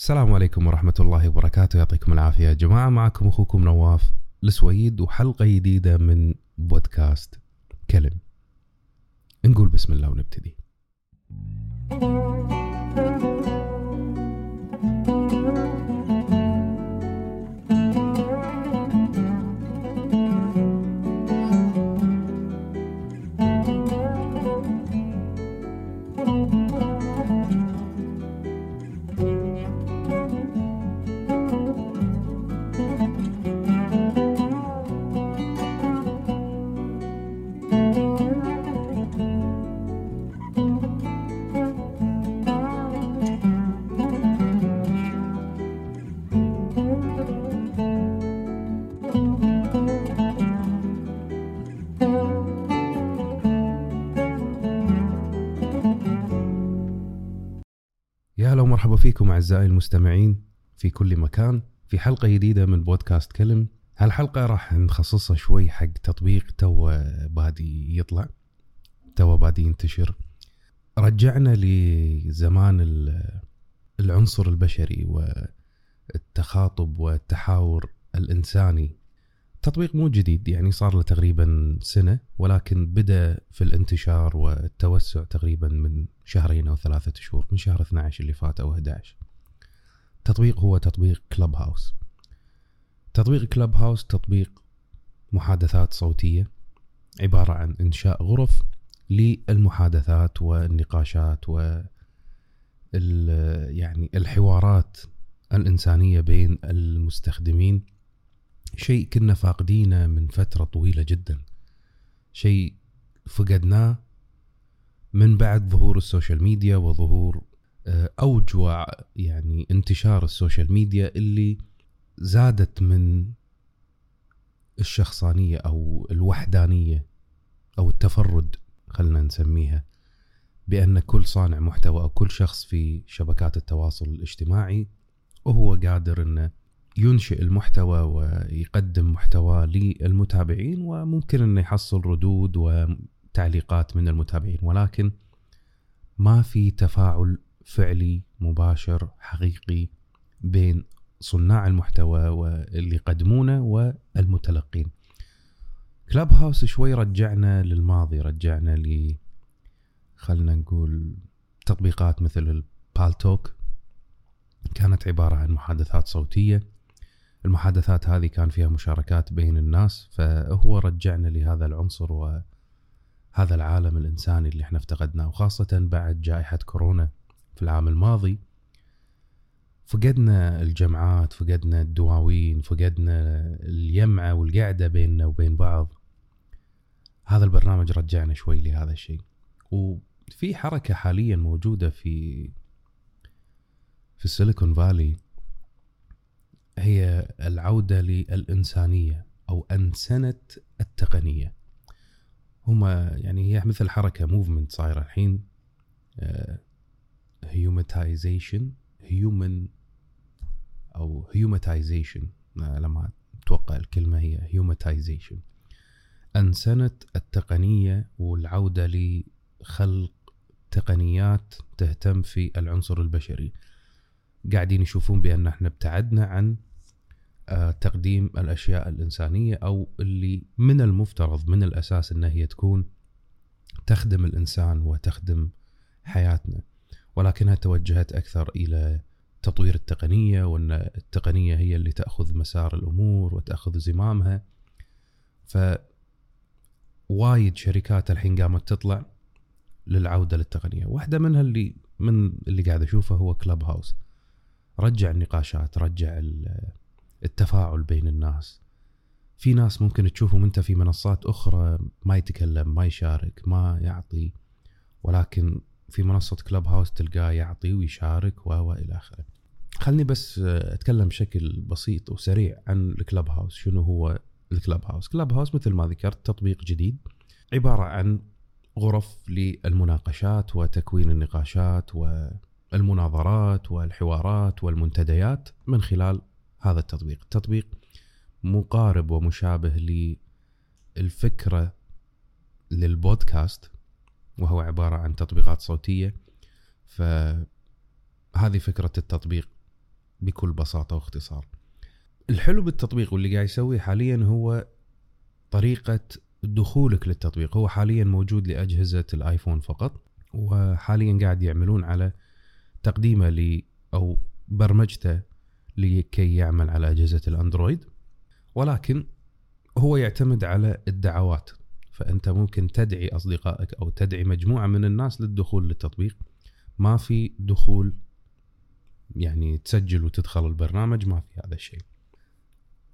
السلام عليكم ورحمة الله وبركاته. يعطيكم العافية. يا جماعة معكم أخوكم نواف السويد وحلقة جديدة من بودكاست كلم. نقول بسم الله ونبتدي. ومرحبا فيكم أعزائي المستمعين في كل مكان في حلقة جديدة من بودكاست كلم. هالحلقة راح نخصصها شوي حق تطبيق تو بادي يطلع تو بادي ينتشر. رجعنا لزمان ال- العنصر البشري والتخاطب والتحاور الإنساني تطبيق مو جديد يعني صار له تقريبا سنة ولكن بدأ في الانتشار والتوسع تقريبا من شهرين أو ثلاثة شهور من شهر 12 اللي فات أو 11 تطبيق هو تطبيق كلب هاوس تطبيق كلب هاوس تطبيق محادثات صوتية عبارة عن إنشاء غرف للمحادثات والنقاشات و يعني الحوارات الإنسانية بين المستخدمين شيء كنا فاقدينه من فترة طويلة جدا. شيء فقدناه من بعد ظهور السوشيال ميديا وظهور آه، أوج يعني انتشار السوشيال ميديا اللي زادت من الشخصانية أو الوحدانية أو التفرد خلنا نسميها بأن كل صانع محتوى أو كل شخص في شبكات التواصل الاجتماعي وهو قادر أنه ينشئ المحتوى ويقدم محتوى للمتابعين وممكن إنه يحصل ردود وتعليقات من المتابعين ولكن ما في تفاعل فعلي مباشر حقيقي بين صناع المحتوى واللي يقدمونه والمتلقين. كلاب هاوس شوي رجعنا للماضي رجعنا ل خلنا نقول تطبيقات مثل البالتوك كانت عبارة عن محادثات صوتية. المحادثات هذه كان فيها مشاركات بين الناس فهو رجعنا لهذا العنصر وهذا العالم الإنساني اللي إحنا افتقدناه وخاصة بعد جائحة كورونا في العام الماضي. فقدنا الجمعات فقدنا الدواوين فقدنا اليمعة والقعدة بيننا وبين بعض. هذا البرنامج رجعنا شوي لهذا الشيء. وفي حركة حاليا موجودة في في السيليكون فالي. هي العودة للإنسانية أو أنسنة التقنية. هما يعني هي مثل حركة movement صايرة الحين humanization human أو humanization لما أتوقع الكلمة هي humanization أنسنة التقنية والعودة لخلق تقنيات تهتم في العنصر البشري. قاعدين يشوفون بأن إحنا ابتعدنا عن آه، تقديم الأشياء الإنسانية أو اللي من المفترض من الأساس إنها هي تكون تخدم الإنسان وتخدم حياتنا. ولكنها توجهت أكثر إلى تطوير التقنية وأن التقنية هي اللي تأخذ مسار الأمور وتأخذ زمامها. ف وايد شركات الحين قامت تطلع للعودة للتقنية. واحدة منها اللي من اللي قاعد أشوفه هو كلب هاوس رجع النقاشات رجع ال- التفاعل بين الناس في ناس ممكن تشوفهم أنت في منصات أخرى ما يتكلم ما يشارك ما يعطي ولكن في منصة كلب هاوس تلقاه يعطي ويشارك و و إلى آخره. خلني بس أتكلم بشكل بسيط وسريع عن الكلب هاوس، شنو هو الكلب هاوس؟ كلب هاوس مثل ما ذكرت تطبيق جديد عبارة عن غرف للمناقشات وتكوين النقاشات والمناظرات والحوارات والمنتديات من خلال هذا التطبيق. التطبيق مقارب ومشابه للفكرة للبودكاست وهو عبارة عن تطبيقات صوتية. فهذه فكرة التطبيق بكل بساطة واختصار. الحلو بالتطبيق واللي قاعد يسويه حاليا هو طريقة دخولك للتطبيق. هو حاليا موجود لأجهزة الآيفون فقط وحاليا قاعد يعملون على تقديمه ل أو برمجته لكي يعمل على أجهزة الأندرويد ولكن هو يعتمد على الدعوات. فأنت ممكن تدعي أصدقائك أو تدعي مجموعة من الناس للدخول للتطبيق. ما في دخول يعني تسجل وتدخل البرنامج ما في هذا الشيء.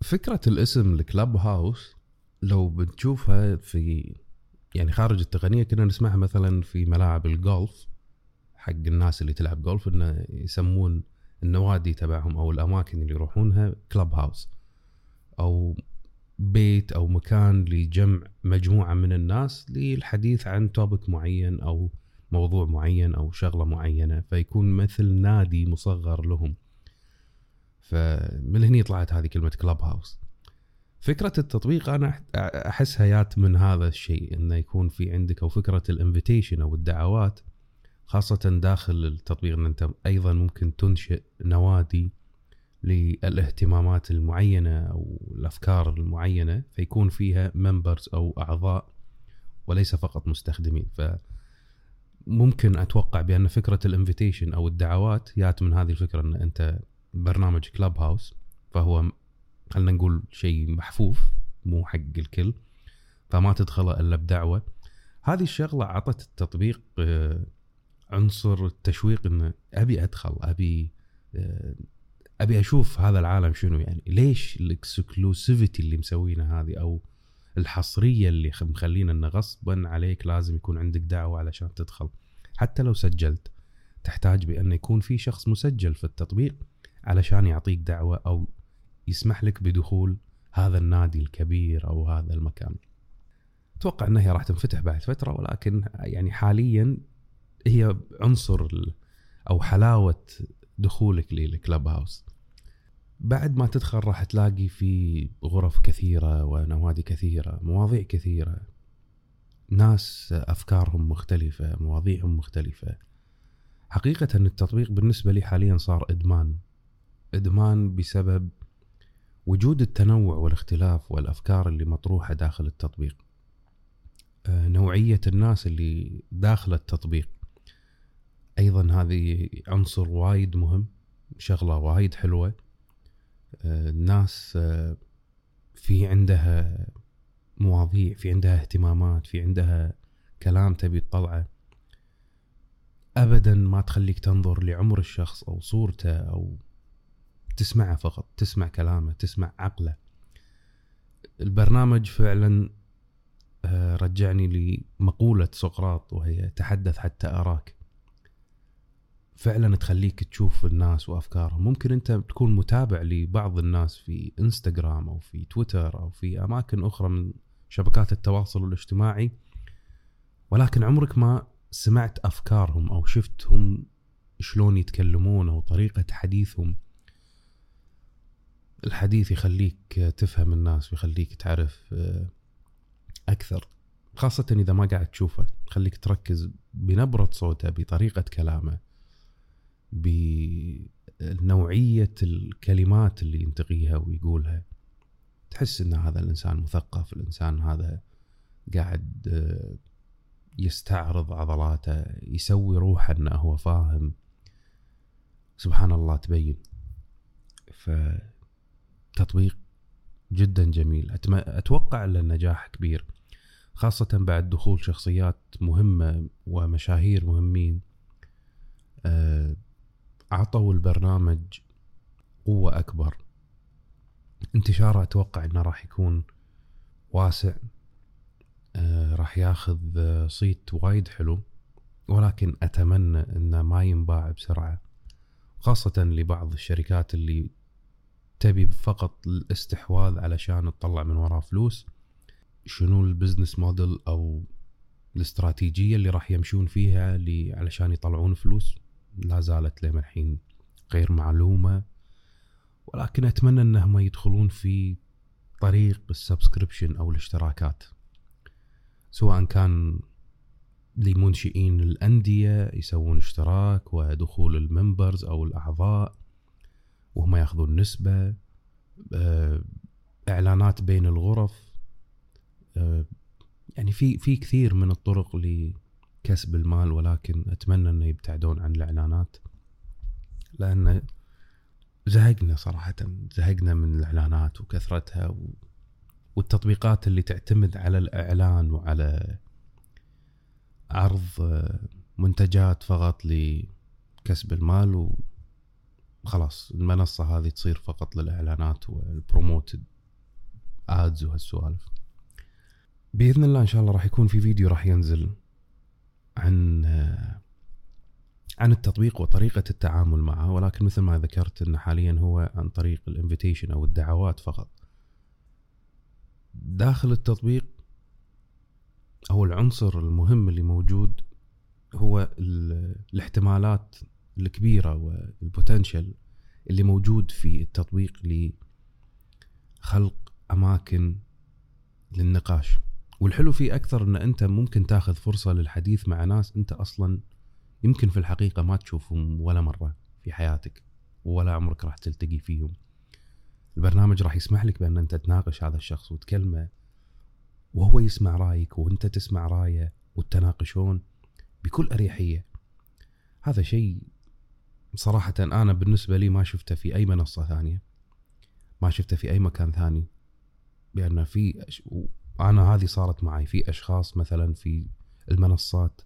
فكرة الاسم الكلب هاوس لو بتشوفها في يعني خارج التقنية كنا نسمعها مثلا في ملاعب الجولف حق الناس اللي تلعب جولف إنه يسمون النوادي تبعهم أو الأماكن اللي يروحونها club house أو بيت أو مكان لجمع مجموعة من الناس للحديث عن topic معين أو موضوع معين أو شغلة معينة فيكون مثل نادي مصغر لهم. فمن هني طلعت هذه كلمة club house فكرة التطبيق أنا احسها يات من هذا الشيء إنه يكون في عندك أو فكرة ال invitation أو الدعوات خاصة داخل التطبيق إن أنت أيضا ممكن تنشئ نوادي للاهتمامات المعينة أو الأفكار المعينة فيكون فيها members أو أعضاء وليس فقط مستخدمين. ف ممكن أتوقع بأن فكرة ال invitation أو الدعوات جات من هذه الفكرة إن أنت برنامج Clubhouse فهو خلينا نقول شيء محفوف مو حق الكل فما تدخله إلا بدعوة. هذه الشغلة عطت التطبيق آه، عنصر التشويق انه أبي أدخل أبي آه، أبي أشوف هذا العالم شنو يعني ليش الإكسكلوسيفيتي اللي مسوينها هذه أو الحصرية اللي مخلينا انه غصبا عليك لازم يكون عندك دعوة علشان تدخل حتى لو سجلت تحتاج بأن يكون في شخص مسجل في التطبيق علشان يعطيك دعوة أو يسمح لك بدخول هذا النادي الكبير أو هذا المكان. أتوقع إنها راح تنفتح بعد فترة ولكن يعني حاليا هي عنصر أو حلاوة دخولك للكلب هاوس. بعد ما تدخل راح تلاقي في غرف كثيرة ونوادي كثيرة، مواضيع كثيرة. ناس أفكارهم مختلفة، مواضيعهم مختلفة. حقيقة التطبيق بالنسبة لي حاليا صار إدمان. إدمان بسبب وجود التنوع والاختلاف والأفكار اللي مطروحة داخل التطبيق آه، نوعية الناس اللي داخل التطبيق أيضا هذه عنصر وايد مهم شغلة وايد حلوة. آه، الناس آه، في عندها مواضيع في عندها اهتمامات في عندها كلام تبي تطلعه. ابدا ما تخليك تنظر لعمر الشخص أو صورته أو تسمعه فقط تسمع كلامه تسمع عقله. البرنامج فعلا آه، رجعني لمقولة سقراط وهي تحدث حتى أراك فعلا تخليك تشوف الناس وأفكارهم. ممكن أنت تكون متابع لبعض الناس في إنستغرام أو في تويتر أو في أماكن أخرى من شبكات التواصل الاجتماعي ولكن عمرك ما سمعت أفكارهم أو شفتهم شلون يتكلمون أو طريقة حديثهم. الحديث يخليك تفهم الناس ويخليك تعرف آه، أكثر. خاصة إذا ما قاعد تشوفه خليك تركز بنبرة صوته بطريقة كلامه. بنوعية الكلمات اللي ينتقيها ويقولها. تحس إن هذا الإنسان مثقف الإنسان هذا قاعد آه، يستعرض عضلاته يسوي روحه إنه هو فاهم. سبحان الله تبين. ف تطبيق جدا جميل. أتوقع له نجاح كبير خاصة بعد دخول شخصيات مهمة ومشاهير مهمين. آه، أعطوا البرنامج قوة أكبر. انتشاره أتوقع أنه راح يكون واسع آه، راح ياخذ صيت وايد حلو. ولكن أتمنى أنه ما ينباع بسرعة خاصة لبعض الشركات اللي تبي فقط الاستحواذ علشان تطلع من وراه فلوس. شنو البزنس موديل أو الاستراتيجية اللي راح يمشون فيها علشان يطلعون فلوس؟ لا زالت لهم الحين غير معلومة ولكن أتمنى أنهم يدخلون في طريق السبسكريبشن أو الاشتراكات سواء كان لمنشئين الأندية يسوون اشتراك ودخول الممبرز أو الأعضاء ياخذون نسبة آه، إعلانات بين الغرف آه، يعني في في كثير من الطرق لكسب المال ولكن أتمنى إنه يبتعدون عن الإعلانات. لأن زهقنا صراحة زهقنا من الإعلانات وكثرتها و... والتطبيقات اللي تعتمد على الإعلان وعلى عرض آه، منتجات فقط لكسب المال وخلاص المنصة هذه تصير فقط للإعلانات والبروموتد ads وهالسوالف. بإذن الله إن شاء الله راح يكون في فيديو راح ينزل. عن عن التطبيق وطريقة التعامل معه ولكن مثل ما ذكرت أنه حاليا هو عن طريق ال invitation أو الدعوات فقط. داخل التطبيق أو العنصر المهم اللي موجود هو الاحتمالات الكبيرة وال potential اللي موجود في التطبيق لخلق أماكن للنقاش. والحلو فيه أكثر أن أنت ممكن تاخذ فرصة للحديث مع ناس أنت أصلا يمكن في الحقيقة ما تشوفهم ولا مرة في حياتك ولا عمرك راح تلتقي فيهم. البرنامج راح يسمح لك بأن أنت تناقش هذا الشخص وتكلمه وهو يسمع رأيك وأنت تسمع رأيه وتناقشون بكل أريحية. هذا شيء صراحة أنا بالنسبة لي ما شفته في أي منصة ثانية ما شفته في أي مكان ثاني. بأن في أنا هذه صارت معي في أشخاص مثلا في المنصات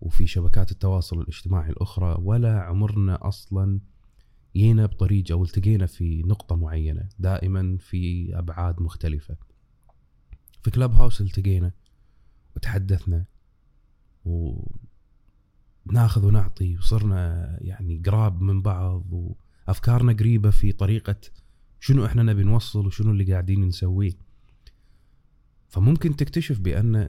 وفي شبكات التواصل الاجتماعي الأخرى ولا عمرنا أصلا جينا بطريق أو التقينا في نقطة معينة دائما في أبعاد مختلفة. في كلاب هاوس التقينا وتحدثنا وناخذ ونعطي وصرنا يعني قراب من بعض وأفكارنا قريبة في طريقة شنو إحنا نبي نوصل وشنو اللي قاعدين نسويه. فممكن تكتشف بأن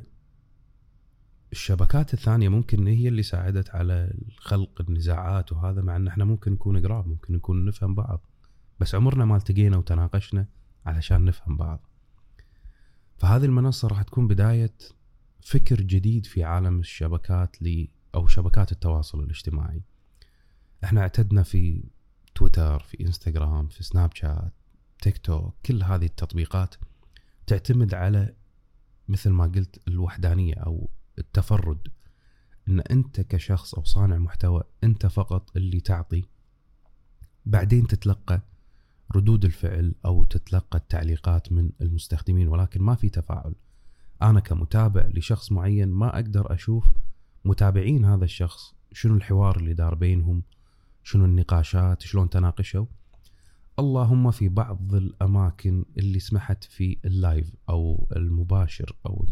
الشبكات الثانية ممكن هي اللي ساعدت على خلق النزاعات وهذا مع إن إحنا ممكن نكون قراب ممكن نكون نفهم بعض. بس عمرنا ما التقينا وتناقشنا علشان نفهم بعض. فهذه المنصة راح تكون بداية فكر جديد في عالم الشبكات ل أو شبكات التواصل الاجتماعي. إحنا اعتدنا في تويتر في إنستغرام في سناب شات تيك توك كل هذه التطبيقات تعتمد على مثل ما قلت الوحدانية أو التفرد. إن أنت كشخص أو صانع محتوى أنت فقط اللي تعطي. بعدين تتلقى ردود الفعل أو تتلقى التعليقات من المستخدمين ولكن ما في تفاعل. أنا كمتابع لشخص معين ما أقدر أشوف متابعين هذا الشخص شنو الحوار اللي دار بينهم شنو النقاشات شلون تناقشوا. اللهم في بعض الأماكن اللي سمحت في ال live أو المباشر أو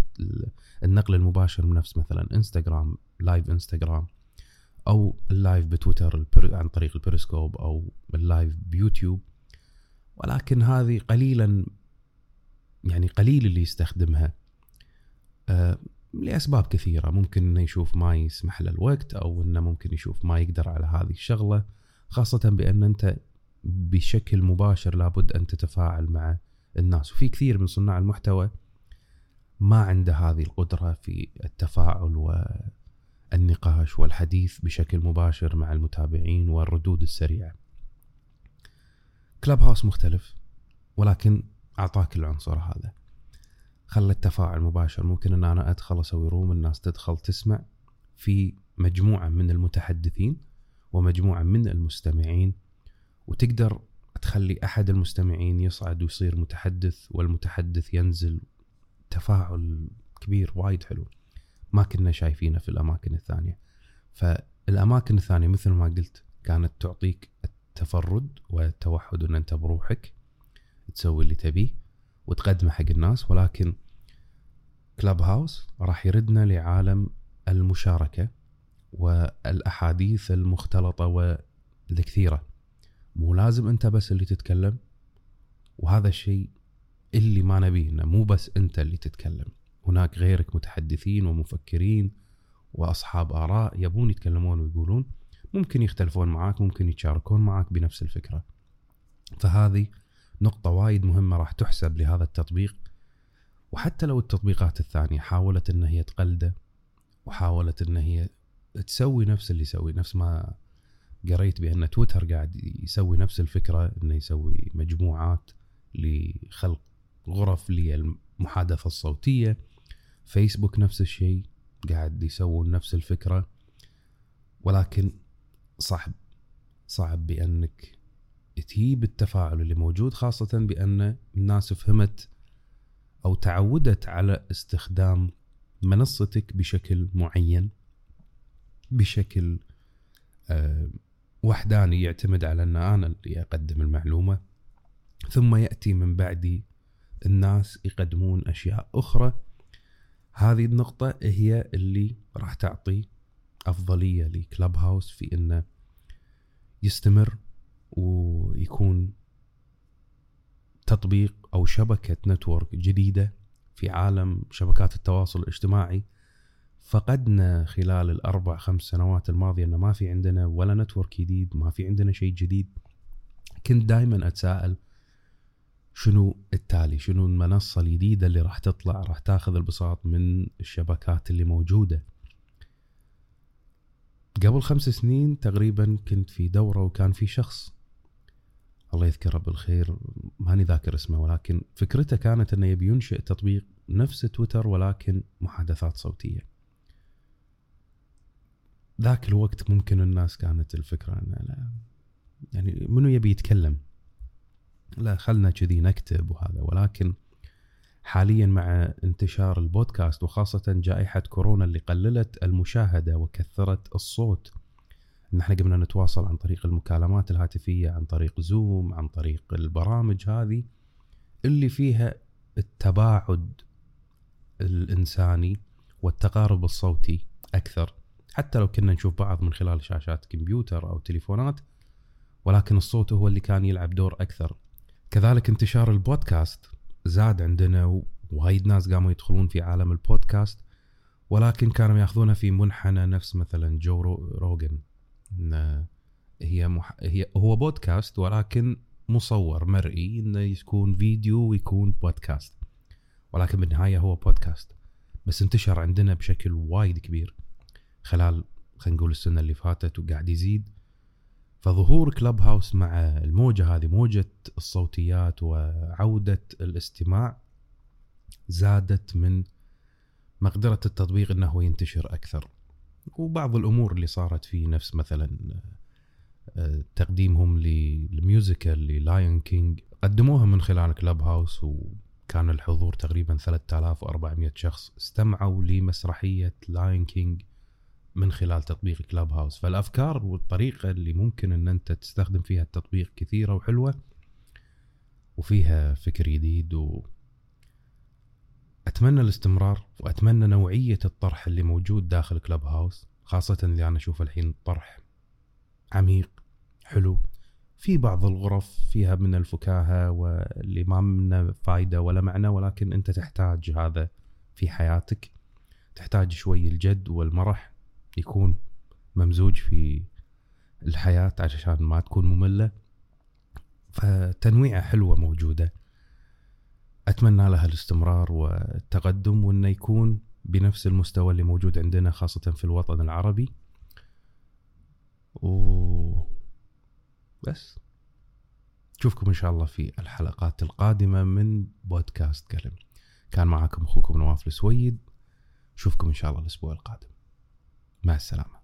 النقل المباشر من نفس مثلا إنستغرام live إنستغرام أو ال live بتويتر عن طريق البيريسكوب أو ال live بيوتيوب. ولكن هذه قليلا يعني قليل اللي يستخدمها. آه لأسباب كثيرة. ممكن إنه يشوف ما يسمح له الوقت أو إنه ممكن يشوف ما يقدر على هذه الشغلة خاصة بأن أنت بشكل مباشر لابد أن تتفاعل مع الناس. وفي كثير من صناع المحتوى ما عنده هذه القدرة في التفاعل والنقاش والحديث بشكل مباشر مع المتابعين والردود السريعة. كلاب هاوس مختلف ولكن أعطاك العنصر هذا. خلى التفاعل مباشر. ممكن أن أنا أدخل أسوي روم الناس تدخل تسمع في مجموعة من المتحدثين ومجموعة من المستمعين. وتقدر تخلي أحد المستمعين يصعد ويصير متحدث والمتحدث ينزل تفاعل كبير وايد حلو. ما كنا شايفينه في الأماكن الثانية. فالأماكن الثانية مثل ما قلت كانت تعطيك التفرد والتوحد إن أنت بروحك تسوي اللي تبيه وتقدمه حق الناس. ولكن كلاب هاوس راح يردنا لعالم المشاركة والأحاديث المختلطة والكثيرة مو لازم أنت بس اللي تتكلم وهذا الشيء اللي ما نبيه إنه مو بس أنت اللي تتكلم. هناك غيرك متحدثين ومفكرين وأصحاب آراء يبون يتكلمون ويقولون ممكن يختلفون معاك ممكن يتشاركون معاك بنفس الفكرة. فهذه نقطة وايد مهمة راح تحسب لهذا التطبيق. وحتى لو التطبيقات الثانية حاولت إن هي تقلده وحاولت إن هي تسوي نفس اللي يسوي نفس ما قريت بأن تويتر قاعد يسوي نفس الفكرة إنه يسوي مجموعات لخلق غرف للمحادثة الصوتية. فيسبوك نفس الشيء قاعد يسوون نفس الفكرة. ولكن صعب صعب بأنك تجيب التفاعل اللي موجود خاصة بأن الناس فهمت أو تعودت على استخدام منصتك بشكل معين بشكل آه، وحداني يعتمد على أن أنا اللي أقدم المعلومة ثم يأتي من بعدي الناس يقدمون أشياء أخرى. هذه النقطة هي اللي راح تعطي أفضلية لكلب هاوس في أنه يستمر ويكون تطبيق أو شبكة نتورك جديدة في عالم شبكات التواصل الاجتماعي. فقدنا خلال الأربع خمس سنوات الماضية انه ما في عندنا ولا نتورك جديد ما في عندنا شيء جديد. كنت دائما أتساءل شنو التالي؟ شنو المنصة الجديدة اللي راح تطلع راح تاخذ البساط من الشبكات اللي موجودة؟ قبل خمس سنين تقريبا كنت في دورة وكان في شخص. الله يذكره بالخير ماني ذاكر اسمه ولكن فكرته كانت إنه يبي ينشئ تطبيق نفس تويتر ولكن محادثات صوتية. ذاك الوقت ممكن الناس كانت الفكرة أن لا يعني منو يبي يتكلم؟ لا خلنا كذي نكتب وهذا. ولكن حاليا مع انتشار البودكاست وخاصة جائحة كورونا اللي قللت المشاهدة وكثرت الصوت ان إحنا قمنا نتواصل عن طريق المكالمات الهاتفية عن طريق زوم عن طريق البرامج هذه اللي فيها التباعد الإنساني والتقارب الصوتي أكثر. حتى لو كنا نشوف بعض من خلال شاشات كمبيوتر أو تليفونات ولكن الصوت هو اللي كان يلعب دور أكثر. كذلك انتشار البودكاست زاد عندنا وايد ناس قاموا يدخلون في عالم البودكاست ولكن كانوا ياخذونها في منحنى نفس مثلا جو روجن هي مح... هي هو بودكاست ولكن مصور مرئي إنه يكون فيديو ويكون بودكاست. ولكن بالنهاية هو بودكاست. بس انتشر عندنا بشكل وايد كبير. خلال خلينا نقول السنة اللي فاتت وقاعد يزيد. فظهور Clubhouse مع الموجة هذه موجة الصوتيات وعودة الاستماع زادت من مقدرة التطبيق إنه ينتشر أكثر. وبعض الأمور اللي صارت فيه نفس مثلا آه، تقديمهم لل musical لل Lion King قدموها من خلال Clubhouse وكان الحضور تقريبا 3400 شخص استمعوا لمسرحية Lion King من خلال تطبيق كلاب هاوس فالأفكار والطريقة اللي ممكن إن أنت تستخدم فيها التطبيق كثيرة وحلوة وفيها فكر جديد و أتمنى الاستمرار وأتمنى نوعية الطرح اللي موجود داخل كلاب هاوس خاصة اللي أنا أشوف الحين طرح عميق حلو في بعض الغرف فيها من الفكاهة واللي ما منه فايدة ولا معنى ولكن أنت تحتاج هذا في حياتك تحتاج شوي الجد والمرح يكون ممزوج في الحياة عشان ما تكون مملة. فتنويعة حلوة موجودة. أتمنى لها الاستمرار والتقدم وأنه يكون بنفس المستوى اللي موجود عندنا خاصة في الوطن العربي. و بس نشوفكم إن شاء الله في الحلقات القادمة من بودكاست كلم كان معكم أخوكم نواف السويد. نشوفكم إن شاء الله الأسبوع القادم. مع السلامة.